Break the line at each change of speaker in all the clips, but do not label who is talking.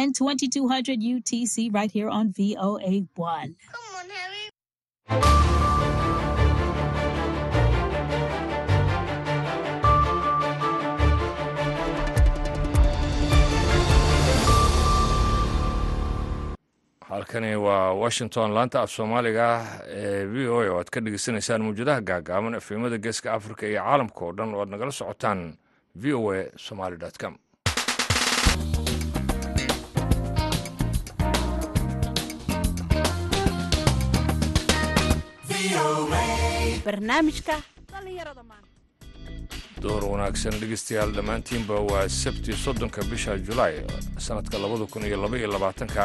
and 2200 UTC right here on VOA1.
Come on, Harry.
halkani waa washington laanta af soomaaliga ee v o a oo aad ka dhegeysanaysaan mawjadaha gaagaaban efemada geeska afrika iyo caalamka oo dhan oo aad nagala socotaan v o a somaly com door wanaagsan dhegeystayaal dhammaantiinba waa sabti soddonka bisha julaay sannadka labada kun iyo laba iyo labaatanka.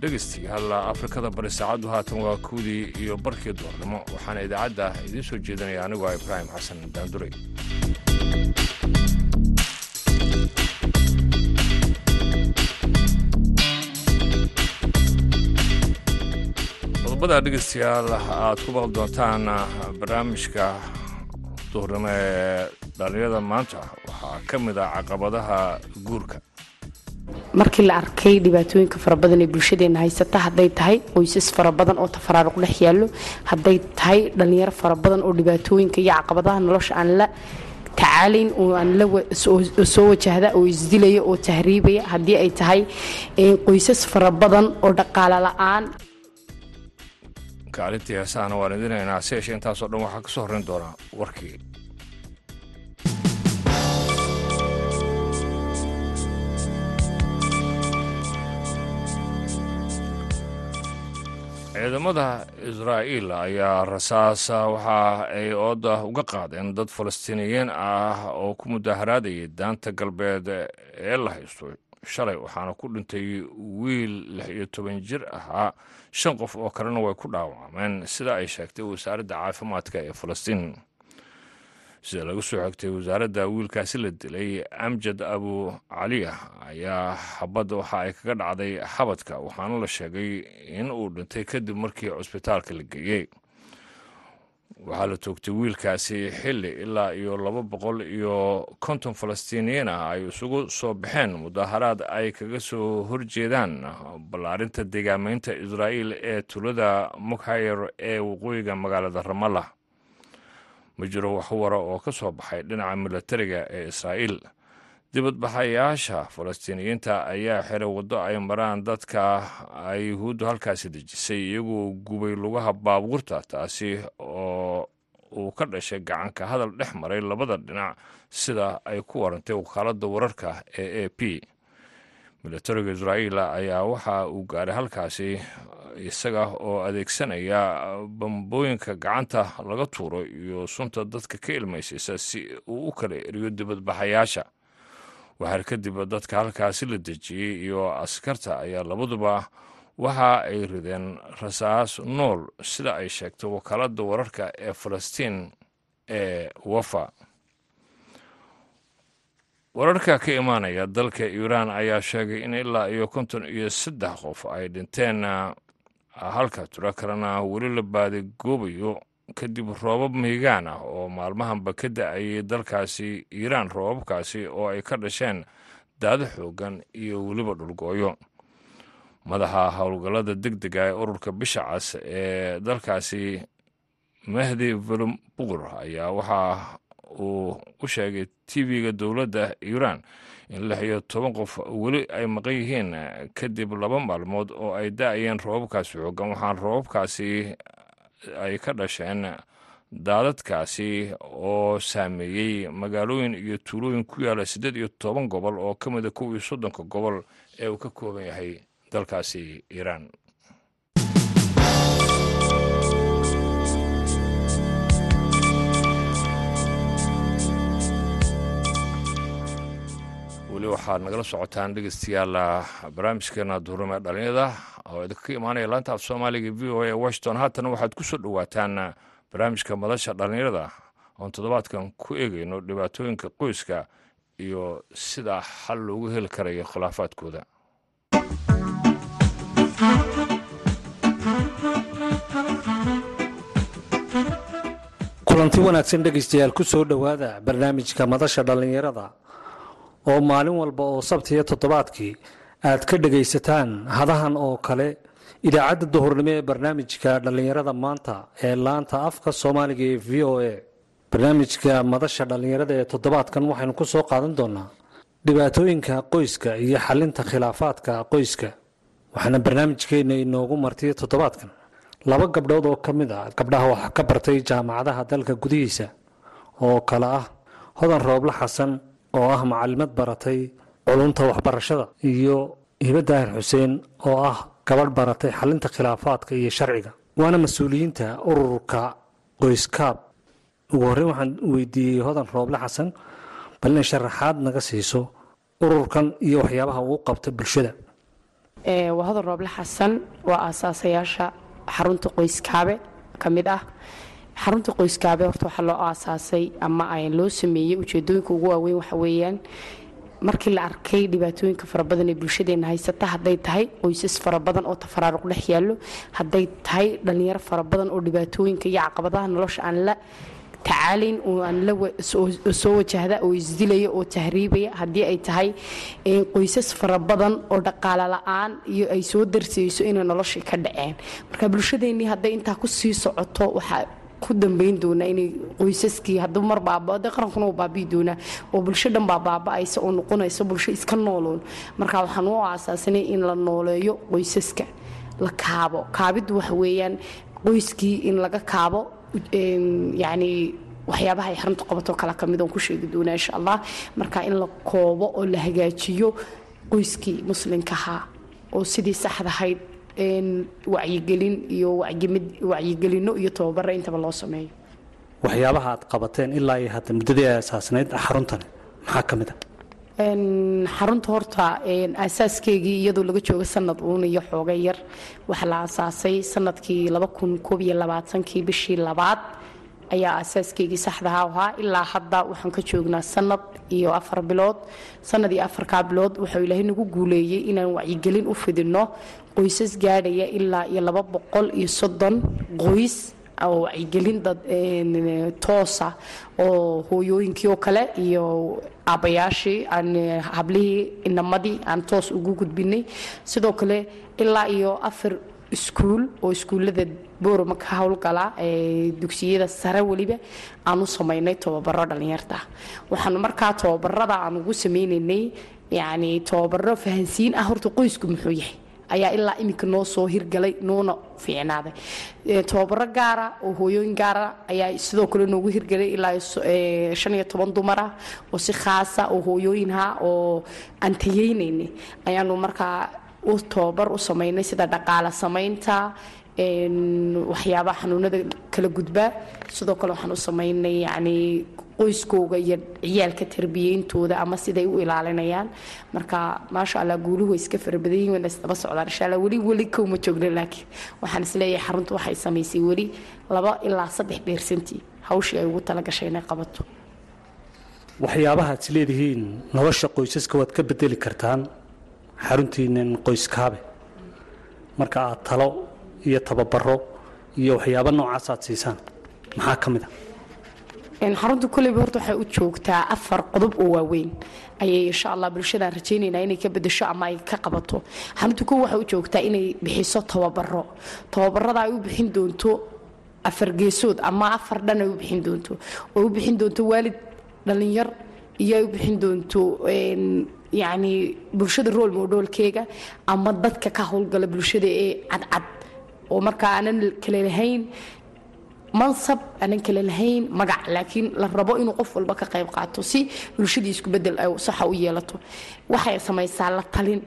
Dhegeystayaal afrikada bari saacaddu haatan waa kuwdii iyo barkii doornimo. Waxaana idaacadda idiin soo jeedinaya anigoo ah ibraahim xasan daanduray qodobada dhegeystayaal aad ku maqli doontaan barnaamijka duurnimo ee dhallinyarada maanta. Waxaa ka mid ah caqabadaha guurka.
Markii la arkay dhibaatooyinka fara badan ee bulshadeena haysata hadday tahay qoysas fara badan oo tafaraaruq dhex yaallo hadday tahay dhallinyaro fara badan oo dhibaatooyinka iyo caqabadaha nolosha aan la tacaalayn oo aan soo wajahda oo isdilaya oo tahriibaya haddii ay tahay qoysas fara badan oo dhaqaale la'aan
kaalintii heesahana waan idinaynaa se yeeshee intaasoo dhan waxaa ka soo horrayn doonaa warkii. Ciidamada israa'iil ayaa rasaasa waxa ay ooda uga qaadeen dad falastiiniyiin ah oo ku mudaharaadayay daanta galbeed ee la haysto shalay waxaana ku dhintay wiil lix iyo toban jir ahaa. Shan qof oo kalena way ku dhaawacmeen. Sida ay sheegtay wasaaradda caafimaadka ee falastiin. Sida laga soo xigtay wasaaradda wiilkaasi la dilay amjad abu caliya ayaa xabadda waxa ay kaga dhacday xabadka waxaana la sheegay in uu dhintay kadib markii cusbitaalka la geeyey waxaa la toogtay wiilkaasi xilli ilaa iyo laba boqol iyo konton falastiiniyiin ah ay isugu soo baxeen. Mudaharaad ay kaga soo horjeedaan ballaarinta deegaameynta israa'iil ee tulada mukhayar ee waqooyiga magaalada ramallah. Ma jiro wax wara oo ka soo baxay dhinaca milatariga ee israa'iil dibadbaxayaasha falastiiniyiinta ayaa xiray waddo ay maraan dadka ay yuhuuddu halkaasi dejisay iyagoo gubay lugaha baabuurta taasi oo uu ka dhashay gacanka hadal dhex maray labada dhinac sida ay ku warantay wakaaladda wararka ee a p. Milatariga israa'iil ayaa waxa uu gaaray halkaasi isaga oo adeegsanaya bambooyinka gacanta laga tuuro iyo sunta dadka ka ilmaysaysa si uu u kala eriyo dibadbaxayaasha waxaar kadib dadka halkaasi la dejiyey iyo askarta ayaa labaduba waxa ay rideen rasaas nool sida ay sheegtay wakaaladda wararka ee falastiin ee wafa. Wararka ka imaanaya dalka iiraan ayaa sheegay in ilaa iyo konton iyo saddex qof ay dhinteen halka tiro kalena weli la baadigoobayo kadib roobab mihigaan ah oo maalmahanba ka da'ayay dalkaasi iiraan roobabkaasi oo ay ka dhasheen daado xoogan iyo weliba dhulgooyo. Madaxa howlgallada deg dega ee ururka bisha cas ee dalkaasi mahdi velombugur ayaa waxa uu u sheegay tv-ga dowladda iiraan in lix iyo toban qof weli ay maqan yihiin kadib laba maalmood oo ay da'ayeen roobabkaasi xoogan. Waxaan roobabkaasi ay ka dhasheen daadadkaasi oo saameeyey magaalooyin iyo tuulooyin ku yaalla siddeed iyo toban gobol oo ka mida kow iyo soddonka gobol ee uu ka kooban yahay dalkaasi iiraan weli waxaad nagala socotaan dhegeystayaal barnaamijkeena duurum ee oo idinka ka imaanaya laanta af soomaaliga v o a washington haatana waxaad ku soo dhowaataan barnaamijka madasha dhalinyarada oon toddobaadkan ku eegayno dhibaatooyinka qoyska iyo sida xal loogu heli karayo khilaafaadkooda.
Kulanti wanaagsan dhegaystayaal ku dhowaada barnaamijka madasha dhallinyarada oo maalin walba oo sabtiyo toddobaadkii aad ka dhegaysataan hadahan oo kale idaacadda duhurnimo ee barnaamijka dhallinyarada maanta ee laanta afka soomaaliga ee v o a. Barnaamijka madasha dhallinyarada ee toddobaadkan waxaynu ku soo qaadan doonaa dhibaatooyinka qoyska iyo xalinta khilaafaadka qoyska waxaana barnaamijkeenna inoogu martiyay toddobaadkan. Laba gabdhood oo ka mid a gabdhaha wax ka bartay jaamacadaha dalka gudihiisa oo kale ah hodan rooble xasan oo ah macalimad baratay culunta waxbarashada iyo hibo daahir xuseen oo ah gabadh baratay xalinta khilaafaadka iyo sharciga. Waana mas'uuliyiinta ururka qoyskaab. Ugu horreyn waxaan weydiiyey hodan rooble xasan bal inay sharaxaad naga siiso ururkan iyo waxyaabaha uu qabta bulshada.
Waa hodan rooble xasan waa aasaasayaasha xarunta qoyskaabe ka mid ah xarunta qoyskaabe horta waxaa loo aasaasay ama loo sameeyey ujeedooyinka ugu waaweyn waxa weeyaan markii la arkay dhibaatooyinka farabadan ee bulshadeena haysata hadday tahay qoysas farabadan oo tafaraaruq dhex yaallo hadday tahay dhallinyaro farabadan oo dhibaatooyinka iyo caqabadaha nolosha aan la tacaalayn oo aan soo wajahda oo isdilaya oo tahriibaya haddii ay tahay qoysas farabadan oo dhaqaale la'aan iyo ay soo darsayso inay noloshii ka dhaceen. Marka bulshadeennii hadday intaa ku sii socoto waxaa ku dambayn doonaa inay qoysaskii hadduu mar baabade qarankuna uu baabi'i doonaa oo bulsho dhan baa oo noqonaysa bulsho iska nooloon. Marka waxaan u aasaasanay in la nooleeyo qoysaska la kaabo. Kaabiddu waxa weeyaan qoyskii in laga kaabo yacni waxyaabaha ay xarunta qabato kala ka mid oon ku sheegi doonaa insha allah. Marka in la koobo oo la hagaajiyo qoyskii muslinkahaa oo sidii saxdahayd wacyigelin iyo wacyigelino iyo tababaro intaba loo sameeyo.
Waxyaabaha aad qabateen ilaa iyo hadda muddadii ay asaasnayd xaruntani maxaa ka mid a?
Xarunta horta aasaaskeygii iyadoo laga jooga sanad uun iyo xooga yar waxaa la aasaasay sannadkii kii bishii labaad ayaa aasaaskeygi saxdaha ahaa. Ilaa hadda waxaan ka joognaa sanad iyo afar bilood. Sanad iyo afarkaa bilood wuxuu ilaahay nagu guuleeyey inaan wacyigelin u fidino qoysas gaadhaya ilaa iyo laba boqol iyo soddon qoys oo wacyigelin dad toosa oo hooyooyinkii oo kale iyo aabbayaashii aan hablihii inamadii aan toos ugu gudbinay. Sidoo kale ilaa iyo afar iskuul oo iskuullada boorama ka howlgala dugsiyada sare weliba aan samaynay tababaro dhallinyarta waxaanu markaa tababarada aan ugu sameynaynay yani tababaro fahansiin ah horta qoysku muxuu yahay ayaa ilaa iminka noo soo hirgalay noona fiicnaaday. Tababaro gaara oo hooyooyin gaara ayaa sidoo kale noogu hirgalay ilaa shan iyo toban dumar ah oo si khaasa oo hooyooyinha oo aan tayeynayna ayaanu markaa u tababar u samaynay sida dhaqaala samaynta waxyaabaha xanuunada kala gudbaa sidoo kale waxaan u samaynay yani qoyskooga iyo ciyaalka tarbiyeyntooda ama siday u ilaalinayaan. Marka maasha allah guuluhu way iska farabadan wayna isdaba socdaan. Insha allah weli weli kowma joogna laakiin waxaan is leeyahay xaruntu waxay samaysay weli laba ilaa saddex beersantii. Hawshii ay ugu talagashay inay qabato.
Waxyaabaha ad isleedihiin nolosha qoysaska waad ka bedeli kartaan xaruntiinan qoyskaabe. Marka aad talo iyo tababaro iyo waxyaaba noocaas aad siisaan maxaa ka mid a
xarunta koleyba horta waxay u joogtaa afar qodob oo waaweyn. Ayay insha allah bulshadaan rajaynaynaa inay ka bedesho ama ay ka qabato. Xarunta kow waxay u joogtaa inay bixiso tababaro tababarada ay u bixin doonto afar geesood ama afar dhan ay u bixin doonto. Oo u bixin doonto waalid dhallinyar iyo ay u bixin doonto yacni bulshada rool moodhoolkeega ama dadka ka howlgala bulshada ee cadcad oo markaa aanan kale lahayn mansab aanan kale lahayn magac laakiin la rabo inuu qof walba ka qayb qaato si bulshadii bedel saxa u yeelato. Waxay samaysaa la talin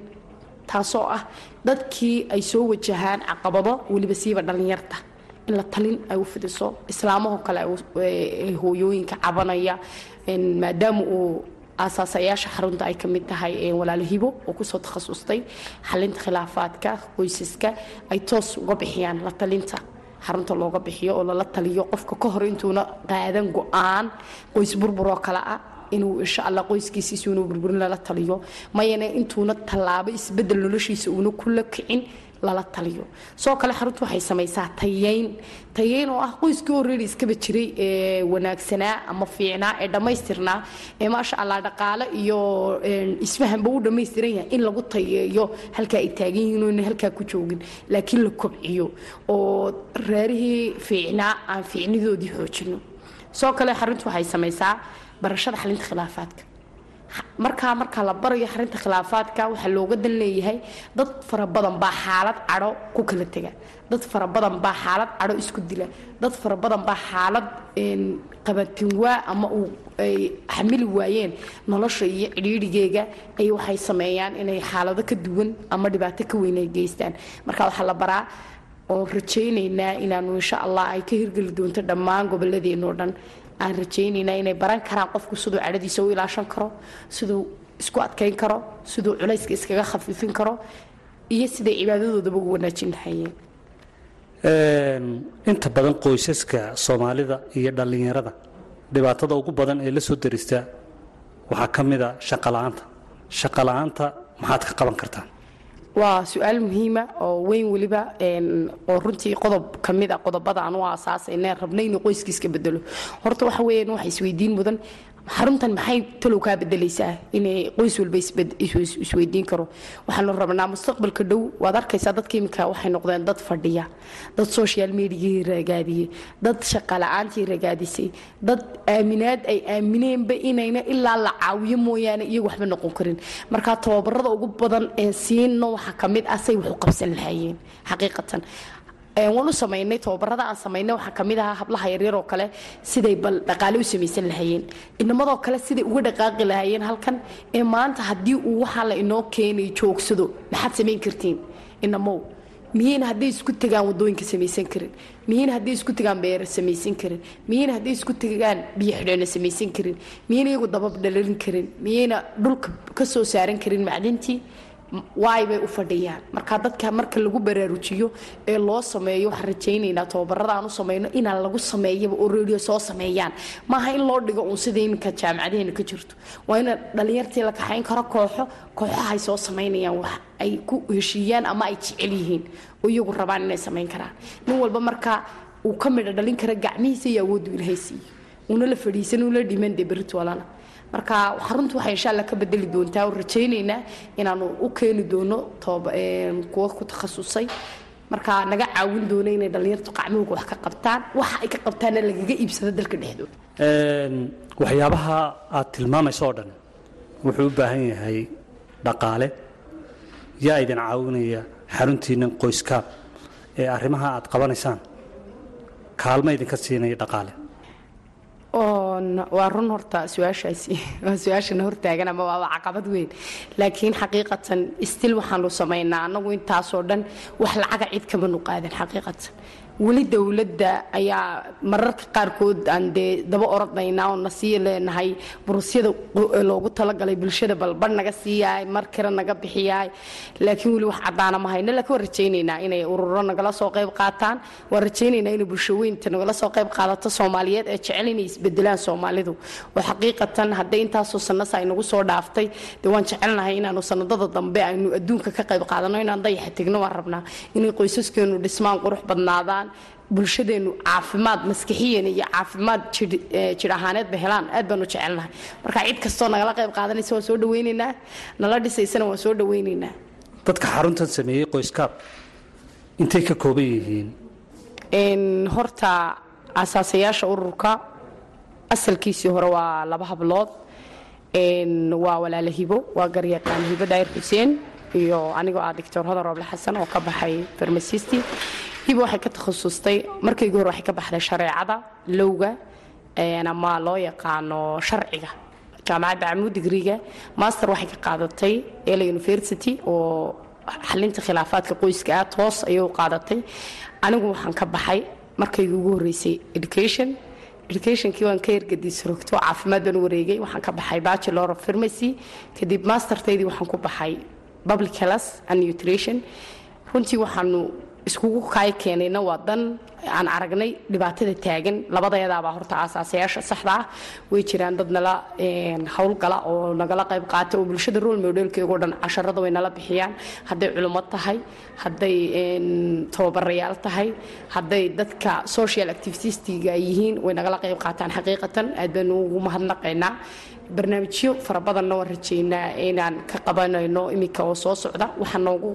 taasoo ah dadkii ay soo wajahaan caqabado weliba siiba dhallinyarta. In la talin ay u fidiso islaamahoo kale hooyooyinka cabanaya maadaama uu aasaasayaasha xarunta ay ka tahay walaalo oo ku soo takhasustay xalinta khilaafaadka qoysaska ay toos uga bixiyaan la talinta xarunta looga bixiyo oo lala taliyo qofka ka hor intuuna qaadan go'aan qoys burburoo kale ah inuu insha allah qoyskiisiisa inuu burburin lala taliyo. Mayana intuuna tallaabo isbeddel noloshiisa uuna kula kicin lala taliyo. Soo kale xaruntu waxay samaysaa tayeyn. Tayeyn oo ah qoyskii already iskaba jiray ee wanaagsanaa ama fiicnaa ee dhammaystirnaa ee maasha allah dhaqaale iyo isfahanba u dhammaystiran yahay in lagu tayeeyo halkaa ay taagan yihiin oo halkaa ku joogin. Laakiin la kobciyo oo reerihii fiicnaa aan fiicnidoodii xoojino. Soo kale xaruntu waxay samaysaa barashada xalinta khilaafaadka markaa marka la barayo xarinta khilaafaadka waxaa looga dan leeyahay dad fara baa xaalad cadho ku kala tega. Dad fara baa xaalad cadho isku dila. Dad fara baa xaalad qabatinwaa ama uu ay xamili waayeen. Nolosha iyo cidhiidhigeega ay waxay sameeyaan inay xaalado ka duwan ama dhibaato ka weyn ay geystaan. Marka waxaa la baraa oo rajaynaynaa inaanu insha allah ay ka hirgeli doonto dhammaan goboladeenoo dhan aan rajaynaynaa inay baran karaan qofku siduu cadhadiisa u ilaashan karo siduu isku adkayn karo siduu culayska iskaga khafiifin karo iyo siday cibaadadoodaba ugu wanaajin lahayeen
inta badan qoysaska soomaalida iyo dhallinyarada dhibaatada ugu badan ee la soo darista waxaa ka mid a shaqola'aanta shaqola'aanta maxaad ka qaban kartaan
waa su'aal muhiima oo weyn weliba oo runtii qodob ka mid a qodobada aan u aasaasayna rabna inuu qoyskiiska bedelo horta waxa weeyaan waxa isweydiin mudan xaruntan maxay talow kaa bedelaysaa inay qoys walba isweydiin karo. Waxaanu rabnaa mustaqbalka dhow. Waad arkaysaa dadka iminka waxay noqdeen dad fadhiya dad social mediagii ragaadiyey dad shaqala-aantii ragaadisay dad aaminaad ay aamineenba inayna ilaa la caawiyo mooyaane iyagu waxba noqon karin. Marka tababarada ugu badan ee siino waxaa ka mid ah say wax u qabsan lahaayeen xaqiiqatan waan u samaynay tababarada aan samaynay waxaa ka mid ahaa hablaha yaryar oo kale siday bal dhaqaale u samaysan lahaayeen. Inamadoo kale siday uga dhaqaaqi lahaayeen halkan. Ee maanta haddii uu waxaa la inoo keenay joogsado maxaad samayn kartiin? Inamow miyayna hadday isku tagaan waddooyinka samaysan karin? Miyayna hadday isku tagaan beera samaysan karin? Miyayna hadday isku tagaan biyo samaysan karin? Miyayna iyagu dabab dhalalin karin? Miyayna dhulka ka soo saaran karin macdintii waay bay u fadhiyaan? Marka dadka marka lagu baraarujiyo ee loo sameeyo waxaan rajaynaynaa tababarada aan u samayno inaan lagu sameeyaba oo radio soo sameeyaan. Maaha in loo dhigo uun sida iminka jaamacadaheena ka jirto. Waa ina dhallinyartii la kaxayn karo kooxo kooxahay soo samaynayaan wax ay ku heshiiyaan ama ay jecel yihiin oo iyagu rabaan inay samayn karaan. Nin walba marka uu ka midha dhalin kara gacmihiisa iyo awooddu ilaahay siiyo. Una la fadhiisan una dhiman dee beritwalana marka xaruntu waxay insha alla ka bedeli doontaa. Oo rajaynaynaa inaanu u keeni doono kuwa ku takhasusay. Marka naga caawin doono inay dhallinyartu qacmahooga wax ka qabtaan. Waxa ay ka qabtaanna lagaga iibsado dalka dhexdooda.
Waxyaabaha aad tilmaamayso oo dhan wuxuu u baahan yahay dhaqaale. Yaa idin caawinaya xaruntiinnan qoyskaab ee arrimaha aad qabanaysaan. Kaalma idinka siinaya dhaqaale
waa run horta su'aashaasi waa su'aashana hortaagan ama waaba caqabad weyn. Laakiin xaqiiqatan stil waxaanu samaynaa. Annagu intaasoo dhan wax lacaga cid kamanu qaadan xaqiiqatan weli dowladda ayaa mararka qaarkood aan dee daba orodnaynaa oo na leenahay burusyada loogu talagalay bulshada balbar naga siiyaay mar kale naga bixiyaay laakiin weli wax caddaana ma hayno laakiin rajaynaynaa inay ururo nagala soo qayb qaataan. Waan rajaynaynaa inay bulshaweynta nagala soo qayb qaadato soomaaliyeed ee jecel inay isbedelaan soomaalidu. Oo xaqiiqatan hadday intaasoo sanasa ay nagu soo dhaaftay dee waan jecelnahay inaanu sanadada dambe aynu adduunka ka qayb qaadano inaan dayaxa tegno waan rabnaa inay qoysaskeenu dhismaan qurux badnaadaan bulshadeenu caafimaad maskixiyan iyo caafimaad jir ahaaneedba helaan. Aad baanu jecelnahay. Marka cid kastoo nagala qayb qaadanaysa waan soo dhawaynaynaa nala dhisaysana waan soo dhawaynaynaa
dadka xaruntan sameeyey qoyskaab intay ka kooban yihiin?
Horta asaasayaasha ururka asalkiisii hore waa laba hablood. Waa walaala hibo waa garyaqaan hibo daayir xuseen iyo anigoo ah doctor hodan rooble xasan oo ka baxay farmasisti hibo waxay ka takhasustay markaygu hore waxay ka baxday shareecada lowga ama loo yaqaano sharciga jaamacadda camuud digriga master waxay ka qaadatay ela university oo xalinta khilaafaadka qoyska ah toos ayay u qaadatay. Anigu waxaan ka baxay markaygu ugu horreysay education. Educationkii waan ka ergadisrogto caafimaad baan wareegay. Waxaan ka baxay bachelor of pharmacy. Kadib mastertaydii waxaan ku baxay public health and nutrition. Runtii waxaanu iskugu kaay keenayna waa dan aan aragnay dhibaatada taagan. Labadayadaabaa horta aasaasayaasha saxda ah. Way jiraan dad nala howlgala oo nagala qayb qaata oo bulshada rol modelkeego dhan casharada way nala bixiyaan. Hadday culimo tahay hadday tababarayaal tahay hadday dadka social activitistiga yihiin way nagala qayb qaataan xaqiiqatan. Aad baynu ugu mahadnaqaynaa barnaamijyo fara badanna waan rajeynaa inaan ka qabanayno iminka oo soo socda. Waxaa noogu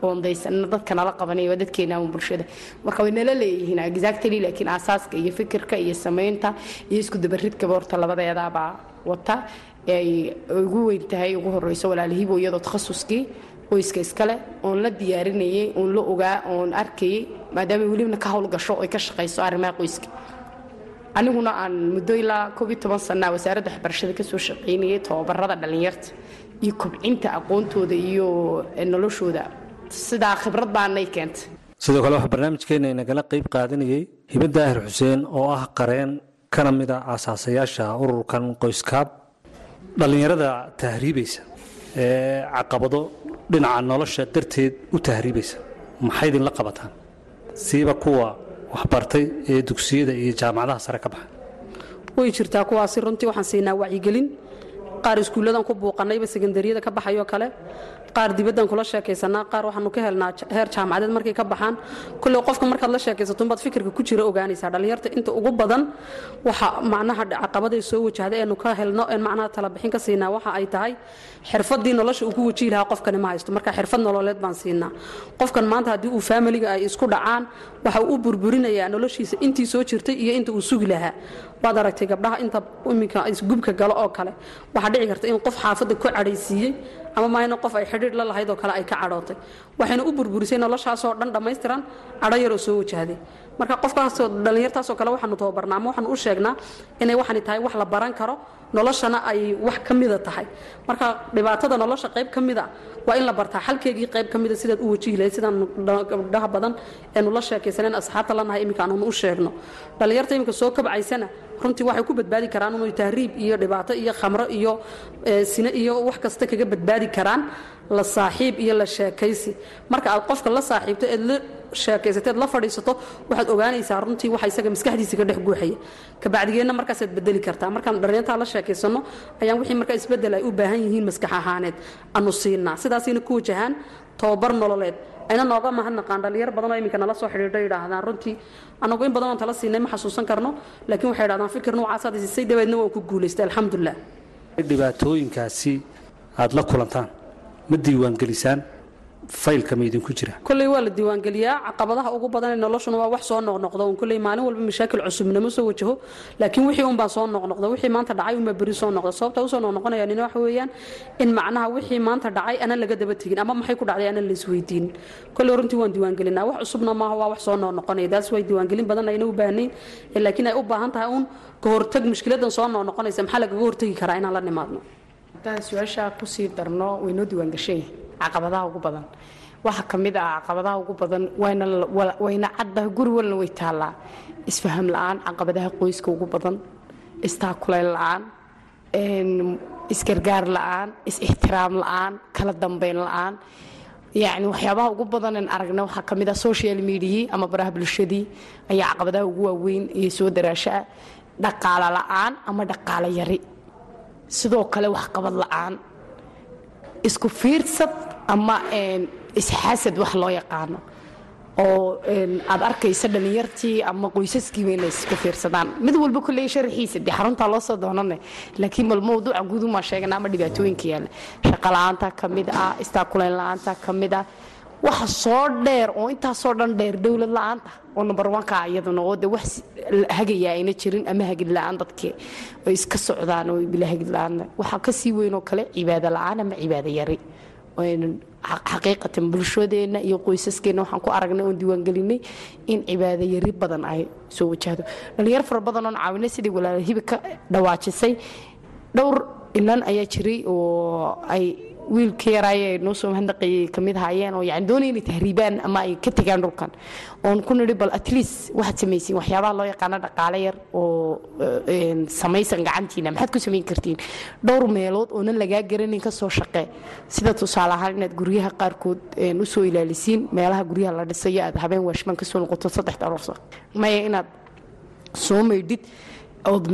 qoondaysanna dadka qabanaya waa bulshada. Marka way nala leeyihiin exactly laakiin aasaaska iyo fikirka iyo samaynta iyo isku dabaridkaba horta labadeedaabaa wata ay ugu weyn tahay ugu horeyso walaalihiibo iyadoo takhasuskii qoyska iskale oon la diyaarinayay oon la ogaa oon arkayay maadaama welibna ka howlgasho oy ka shaqayso arrimaha qoyska aniguna aan muddo ilaa koob iyo toban sanaa wasaaradda waxbarashada ka soo shaqaynayay tababarada dhallinyarta iyo kobcinta aqoontooda iyo noloshooda. Sidaa khibrad baanay keentay.
Sidoo kale waxaa barnaamijkeena inagala qayb qaadanayay hiba daahir xuseen oo ah qareen kana mid a aasaasayaasha ururkan qoyskaab dhallinyarada tahriibaysa ee caqabado dhinaca nolosha darteed u tahriibaysa. Maxay idinla qabataan? Siiba kuwa waxbartay ee dugsiyada iyo jaamacadaha sare ka baxa.
Way jirtaa kuwaasi runtii waxaan siinaa wacyigelin qaar iskuulladan ku buuqanayba sekandariyada ka baxayoo kale. Qaar dibaddan kula sheekaysanaa qaar waxaanu ka helnaa heer jaamacadeed markay ka baxaan. Kulley qofka markaad la sheekaysato unbaad fikirka ku jira ogaanaysaa dhallinyarta. Inta ugu badan waxa macnaha caqabaday soo wajahda eenu ka helno een macnaha talabixin ka siinaa waxa ay tahay xirfadii nolosha uu ku wajihi lahaa qofkani ma haysto. Marka xirfad nololeed baan siinaa. Qofkan maanta haddii uu faamiliga ay isku dhacaan waxa uu u burburinayaa noloshiisa intii soo jirtay iyo inta uu sugi lahaa waad aragtay gabdhaha inta iminka isgubka galo oo kale. Waxaa dhici karta in qof xaafadda ku cadhaysiiyey ama maayna qof ay xidhiidh la lahayd oo kale ay ka cadhootay. Waxayna u burburisay noloshaasoo dhan dhammaystiran cadho yaroo soo wajahday. Marka qofkaasoo dhallinyartaasoo kale waxaanu tababarnaa ama waxaanu u sheegnaa inay waxani tahay wax la baran karo noloshana ay wax ka mida tahay. Marka dhibaatada nolosha qayb ka mida waa in la bartaa xalkeegii qayb ka mida sidaad u wajihi lahayd sidaan gabdhaha badan eenu la sheekaysaneen asxaabta lanahay iminka aanunu u sheegno. Dhallinyarta iminka soo kabcaysana runtii waxay ku badbaadi karaan inuu tahriib iyo dhibaato iyo khamro iyo sine iyo wax kasta kaga badbaadi karaan. La saaxiib iyo la sheekaysi. Marka aad qofka la saaxiibto eed la sheekaysateed la fadhiisato waxaad ogaanaysaa runtii waxa isaga maskaxdiisa ka dhex guuxaya. Kabacdigeenna markaasaad bedeli kartaa. Markaan dhallinyartaa la sheekaysano ayaan wixii markaa isbeddel ay u baahan yihiin maskax ahaaneed. Anu siinaa sidaasayna ku wajahaan tababar nololeed. Ayna nooga mahadnaqaan dhallinyar badanoo iminka nala soo xidhiidho yidhaahdaan runtii anagu in badan oon tala siinay ma xasuusan karno laakiin waxay yidhahdaan fikir nuucaasaad siisay dabeedna waan ku guulaystay alxamdulilah
dhibaatooyinkaasi aad la kulantaan ma diiwaangelisaan faylka ma idinku jira.
Kolley waa la diiwaangeliyaa caqabadaha ugu badan ee noloshuna waa wax soo noqnoqda. Un kolley maalin walba mashaakil cusubnimo soo wajaho laakiin wixii unbaa soo noqnoqda. Wixii maanta dhacay unbaa beri soo noqda. Sababta u soo noqnoqonaya nina waxa weeyaan in macnaha wixii maanta dhacay aanan laga daba tegin ama maxay ku dhacday aanan la isweydiinin kolley runtii waan diiwaangelinaa. Wax cusubna maaha waa wax soo noqnoqonaya. Daas way diiwaangelin badan ayna u baahnayn laakiin ay u baahan tahay uun ka hortag mushkiladan soo noqnoqonaysa. Maxaa lagaga hortagi karaa inaan la nimaadno?
Haddaan su'aashaa ku sii darno waynoo diiwaangashay caqabadaha ugu badan. Waxaa ka mid ah caqabadaha ugu badan wayna caddaha guri walna way taallaa. Isfaham la'aan caqabadaha qoyska ugu badan istaakulayn la'aan isgargaar la'aan is-ixtiraam la'aan kala dambeyn la'aan. Yacni waxyaabaha ugu badanen aragna waxaa ka mid ah social mediai ama baraha bulshadii ayaa caqabadaha ugu waaweyn iyo soo daraashaa dhaqaalo la'aan ama dhaqaalo yari. Sidoo kale waxqabad la'aan. Isku fiirsad ama isxaasad wax loo yaqaano. Oo aad arkaysa dhallinyartii ama qoysaskiiba inay isku fiirsadaan. Mid walba kolley sharaxiisa dee xaruntaa loo soo doonane laakiin bal mawduuca guudumaa sheegana ama dhibaatooyinka yaalla shaqo la'aanta ka mid ah istaakulayn la'aanta ka mid ah waxa soo dheer oo intaasoo dhan dheer dowlad la'aanta oo number onka iyaduna oo de wax hagayaa ayna jirin ama hagid la'aan dadkii ay iska socdaan oo bila hagid la'aan waxaa ka sii weyn oo kale cibaado la'aan ama cibaado yari xaqiiqatan bulshadeenna iyo qoysaskeenna waxaan ku aragnay oon diiwaangelinay in cibaado yari badan ay soo wajahdo dhalinyar fara badan oon caawinay sidii walaala hibi ka dhawaajisay. Dhowr inan ayaa jiray oo ay wiilka yaraaye ay noo soo ka mid ahaayeen oo yani doonaya inay tahriibaan ama ay ka tegaan dhulkan. Oon ku nidhi bal at least waxaad samaysiin waxyaabaha loo yaqaano dhaqaale yar oo eh, samaysan gacantiina. Maxaad ku samayn kartiin? Dhowr meelood oonan lagaa garanin ka shaqee. Sida tusaale ahaan inaad guryaha qaarkood een, u soo ilaalisiin meelaha guryaha la dhisayo aad habeen waashmaan ka soo noqoto saddex aroorsa maya inaad soo maydhid ood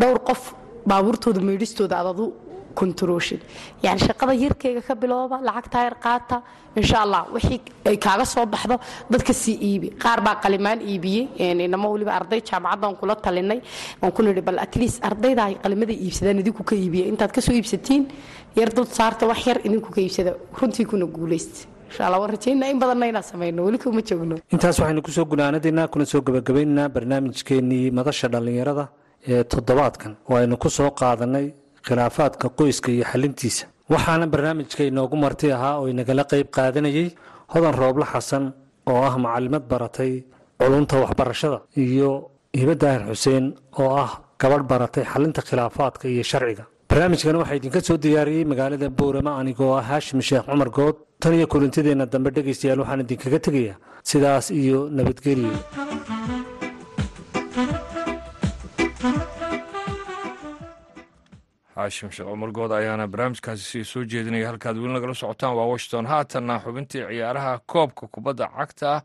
dhowr qof baabuurtooda maydhistooda aad adu kontarooshid yani shaqada yarkeyga ka bilooba lacagtaa yar qaata insha allah wixii ay kaaga soo baxdo dadka sii iibi. Qaar baa qalimaan iibiyey een, inamo weliba arday jaamacaddan kula talinay. Waan ku nidhi bal at least ardayda ay qalimada iibsadaan idinku ka iibiya intaad ka soo iibsatiin yar dad saarta wax yar idinku ka iibsada. Runtii kuna guulaysta
intaas waxaynu ku soo gunaanadaynaa kuna soo gebagabaynaynaa barnaamijkeennii madasha dhallinyarada ee toddobaadkan. Oo aynu ku soo qaadanay khilaafaadka qoyska iyo xalintiisa. Waxaana barnaamijka inoogu marti ahaa oo inagala qayb qaadanayey hodan rooble xasan oo ah macalimad baratay culunta waxbarashada iyo hibe daahir xuseen oo ah gabadh baratay xalinta khilaafaadka iyo sharciga. Barnaamijkan waxaa idinka soo diyaariyey magaalada boorama anigoo ah haashim sheekh cumar good. Tan iyo kulantideenna dambe dhegaystayaal waxaan idinkaga tegayaa sidaas iyo nabadgelyo
xaashim sheekh cumar good ayaana barnaamijkaasi soo jeedinaya halkaad weli nagala socotaan waa washington. Haatanna xubintii ciyaaraha koobka kubadda cagta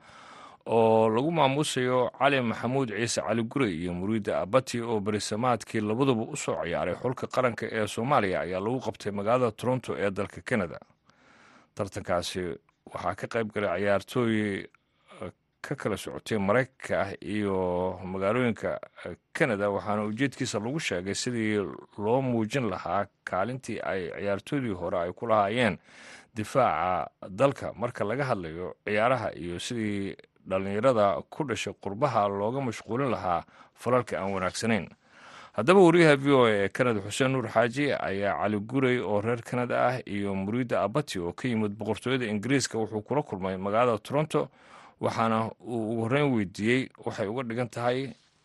oo lagu maamuusayo cali maxamuud ciise cali gure iyo muriida abati oo berisamaadkii labaduba u soo ciyaaray. Xulka qaranka ee soomaaliya ayaa lagu qabtay magaalada toronto ee dalka canada. Tartankaasi waxaa ka qayb galay ciyaartooy ka kala socotay maraykanka ah iyo magaalooyinka canada waxaana ujeedkiisa lagu sheegay sidii loo muujin lahaa kaalintii ay ciyaartooydii hore ay ku lahaayeen difaaca dalka. Marka laga hadlayo ciyaaraha iyo sidii dhallinyarada ku dhashay qurbaha looga mashquulin lahaa falalka aan wanaagsanayn. Haddaba wariyaha v o a ee kanada xuseen nuur xaaji ayaa cali guray oo reer kanada ah iyo muriida abati oo ka yimid boqortooyada ingiriiska wuxuu kula kulmay magaalada toronto waxaana uu ugu horreyn weydiiyey waxay uga dhigan tahay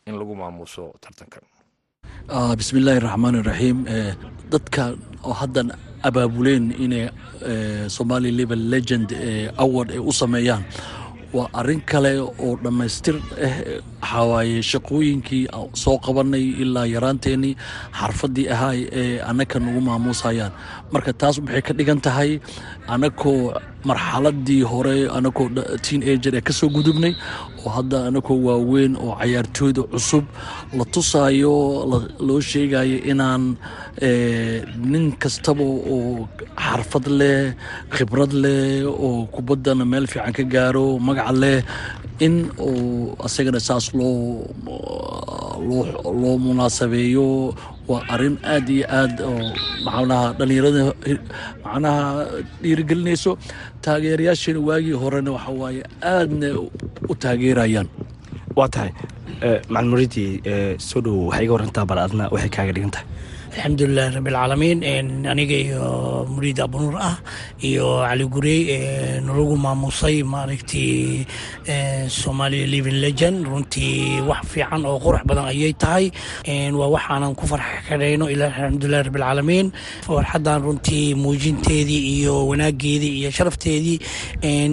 in lagu maamuuso tartankan.
Bismi illaahi raxmaan iraxiim dadka oo haddan abaabuleen inay somali level legend award ay u sameeyaan waa arrin kale oo dhammaystir ah waxawaaye shaqooyinkii soo qabanay ilaa yaraanteennii xarfaddii ahaay ee annaka nagu maamuusayaan. Marka taas waxay ka dhigan tahay annakoo marxaladii hore annakoo teen ager ee ka soo gudubnay oo hadda annakoo waaweyn oo cayaartooyda cusub la tusaayo loo sheegayo inaan nin kastaba oo xarfad leh khibrad leh oo kubaddana meel fiican ka gaaro magaca leh in uu asagana saas loo loo munaasabeeyo waa arrin aad iyo aad oo macnaha dhallinyarada macnaha dhiirigelinayso. Taageerayaasheena waagii horena waxa waaye aadna u taageerayaan.
Waa tahay macalin muridii soo dhowo waxay iga warantaa bal adna waxay kaaga dhigan tahay
alxamdulilahi rabbilcaalamiin aniga iyo muriid abunuur ah iyo cali gurey nalagu maamusay maaragtii somalia living legend. Runtii wax fiican oo qurux badan ayay tahay. Waa waxaanan ku farxkadhayno ilaa alxamdulilahi rabbilcaalamiin farxaddan runtii muujinteedii iyo wanaageedii iyo sharafteedii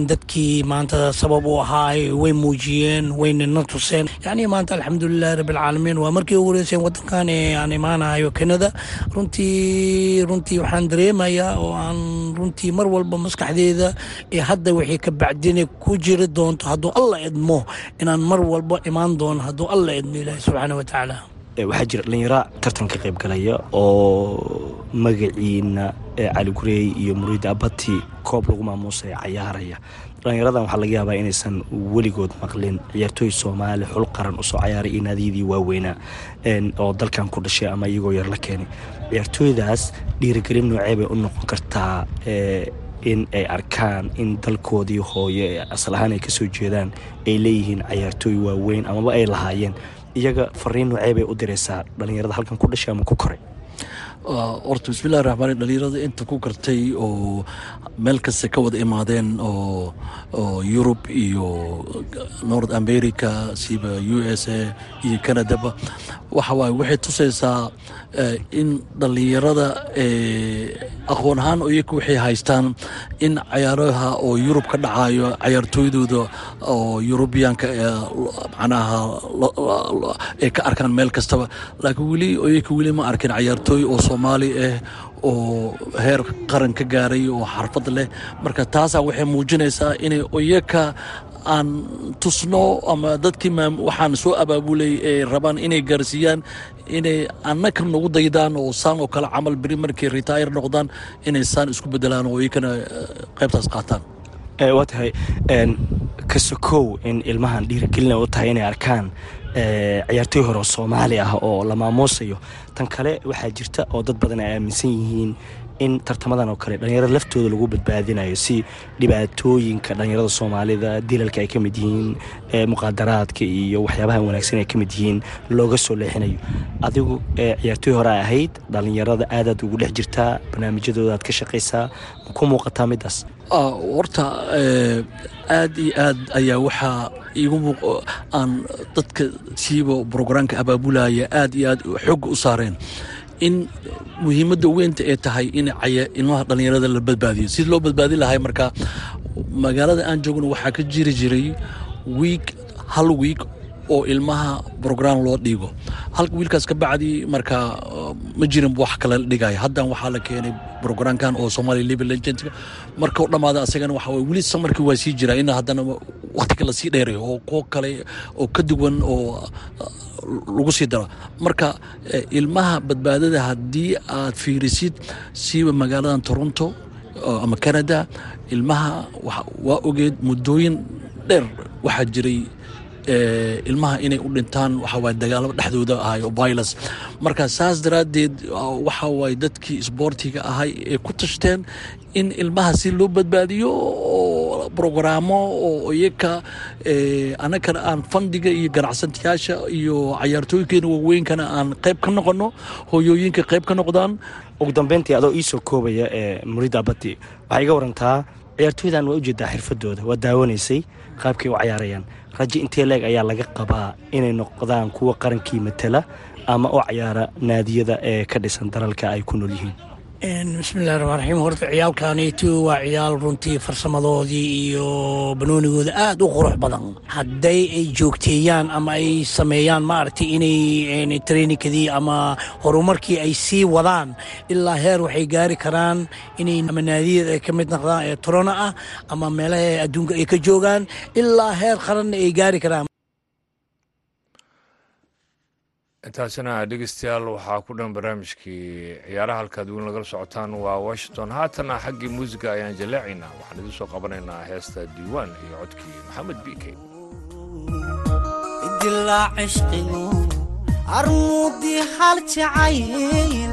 dadkii maanta sabab u ahaa way muujiyeen wayna na tuseen. Yani maanta alxamdulilahi rabbilcaalamiin waa markii ugu horeyseen wadankan aan imaanayo canada runtii runtii waxaan dareemayaa oo aan runtii mar walba maskaxdeeda ee hadda wixii ka bacdina ku jiri doonto hadduu alla idmo inaan mar walba imaan doono hadduu alla idmo ilaahi subxaana wa tacaala
waxaa jira dhallinyaro tartan ka qayb galaya oo magaciina cali gureey iyo muriida abati koob lagu maamuusaya cayaaraya. Dhallinyaradan waxaa laga yaabaa inaysan weligood maqlin ciyaartooy soomaali xul qaran u soo cayaaray iyo naadiyadii waaweynaa oo dalkan ku dhashay ama iyagoo yar la keenay. Ciyaartooydaas dhiirigelin noocee bay u noqon kartaa in ay arkaan in dalkoodii hooye asal ahaan ay ka soo jeedaan ay leeyihiin cayaartooy waaweyn amaba ay lahaayeen iyaga fariin noocee bay u diraysaa dhallinyarada halkan ku dhashay ama ku koray
horta bismillahi raxmaan dhalinyarada inta ku gartay oo meel kasta ka wada imaadeen oo yurub iyo north america siba u s a iyo canadaba waxa waaye waxay tusaysaa in dhalinyarada aqoon ahaan iyaga waxay haystaan in cayaaraha oo yurub ka dhacayo cayaartooydooda oo yurubiyaanka macnaha ay ka arkaan meel kastaba laakiin weli iyaga weli ma arkin cayaartooy oo soomaali ah oo heer qaran ka gaaray oo xarfad leh. Marka taasaa waxay muujinaysaa inay iyaga aan tusno ama dadkii waxaan soo abaabulay ay rabaan inay gaarsiiyaan inay annaka nagu daydaan oo saan oo kale camal beri markay retire noqdaan inay saan isku bedelaan oo iyakana qaybtaas qaataan.
Waa tahay kasokow in ilmahan dhiirigelina u tahay inay arkaan ciyaartooy hore oo soomaali ah oo la maamuusayo. Tan kale waxaa jirta oo dad badan ay aaminsan yihiin in tartamadan oo kale dhalinyarada laftooda lagu badbaadinayo si dhibaatooyinka dhalinyarada soomaalida dilalka ay ka mid yihiin muqaadaraadka iyo waxyaabaha wanaagsan ay ka mid yihiin looga soo leexinayo. Adigu ciyaartooy hore ahayd dhalinyarada aadaad ugu dhex jirtaa barnaamijyadooda aad ka shaqaysaa ku muuqataa midaas
horta aad iyo aad ayaa waxaa iigu muuq aan dadka siiba brograamka abaabulaya aad iyo aad xooga u saareen in muhiimadda weynta ay tahay in ilmaha dhallinyarada la badbaadiyo. Sidii loo badbaadin lahay marka magaalada aan joogno waxaa ka jiri jiray wiig hal wiig oo ilmaha brograam loo dhigo hal wiilkaas ka bacdi marka ma jirin wax kale dhigaya haddan waxaa la keenay brograamkan oo somalia level legendka markau dhammaada asagana waxa weli samarkii waa sii jiraa. In haddana waqti kale sii dheerayo oo kuwo kale oo ka duwan oo lagu sii daro. Marka ilmaha badbaadada haddii aad fiirisid siiba magaaladan toronto ama canada ilmaha waa ogeed muddooyin dheer waxaa jiray ilmaha inay u dhintaan waxawaay dagaalamo dhexdooda ahay oo violence. Marka saas daraaddeed waxa waaye dadkii isboortiga ahay ee ku tashteen in ilmaha si loo badbaadiyo oo brograamo oo iyaka annagana aan fandiga iyo ganacsantayaasha iyo cayaartooyinkeena waaweynkana aan qayb ka noqono hooyooyinka qayb ka noqdaan.
Ugu dambeyntii adoo iisoo koobaya ee murida abati waxaa iga warantaa ciyaartooydan waa u jeedaa xirfadooda waa daawanaysay qaabkay u cayaarayaan. Rajo intee leeg ayaa laga qabaa inay noqdaan kuwa qarankii matala ama u cayaara naadiyada ee ka dhisan dalalka ay ku nool yihiin
bismillahi raxmaan raxiim horta ciyaalkaanitu waa ciyaal runtii farsamadoodii iyo banoonigooda aada u qurux badan. Hadday ay joogteeyaan ama ay sameeyaan maaragtay inay traininkadii ama horumarkii ay sii wadaan ilaa heer waxay gaari karaan inay ama naadiyada ay ka mid noqdaan ee torona ah ama meelaha adduunka ay ka joogaan ilaa heer qaranna ay gaari karaan
intaasina dhegeystayaal waxaa ku dhan barnaamijkii ciyaaraha halkaad weyn lagala socotaan waa washington. Haatana xaggii muusiga ayaan jaleecaynaa. Waxaan idiin soo qabanaynaa heesta diiwaan iyo codkii maxamed
cishqigu armuudii hal jacayl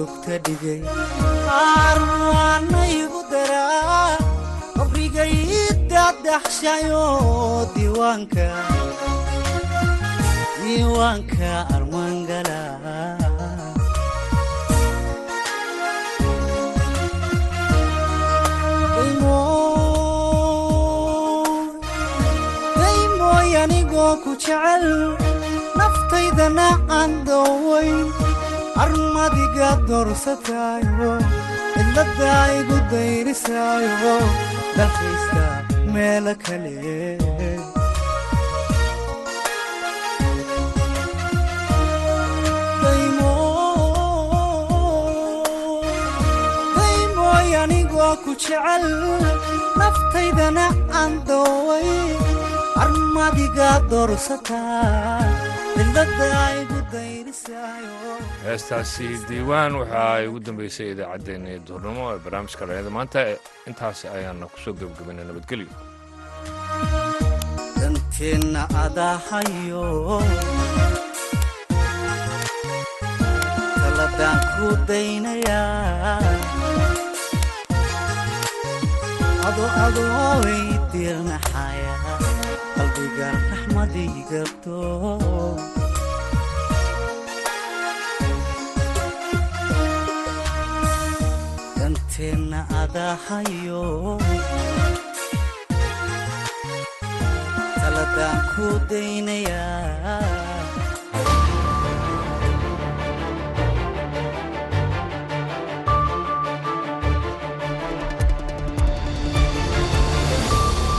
waalmidugta dhigay arwaanaygu daraa qabrigaydaadaxshayo diiwaanka. Diiwaanka armaangala anigoo ku jecel naftaydana aan doowayn adiga doorsataayo cidladda igu dayrisaayo dalkaysta meelo kale daymooy anigoo ku jecel naftaydana aan dooway
heestaasi diiwaan waxaa ugu dambeysay idaacaddeenii duhurnimo ee barnaamijka dhalinyada maanta intaas ayaana ku soo gebagabaynay nabadgelyo
danteenna adahayo taladaan ku daynayaa ado adooy danteenna adahayo taladaan ku daynayaa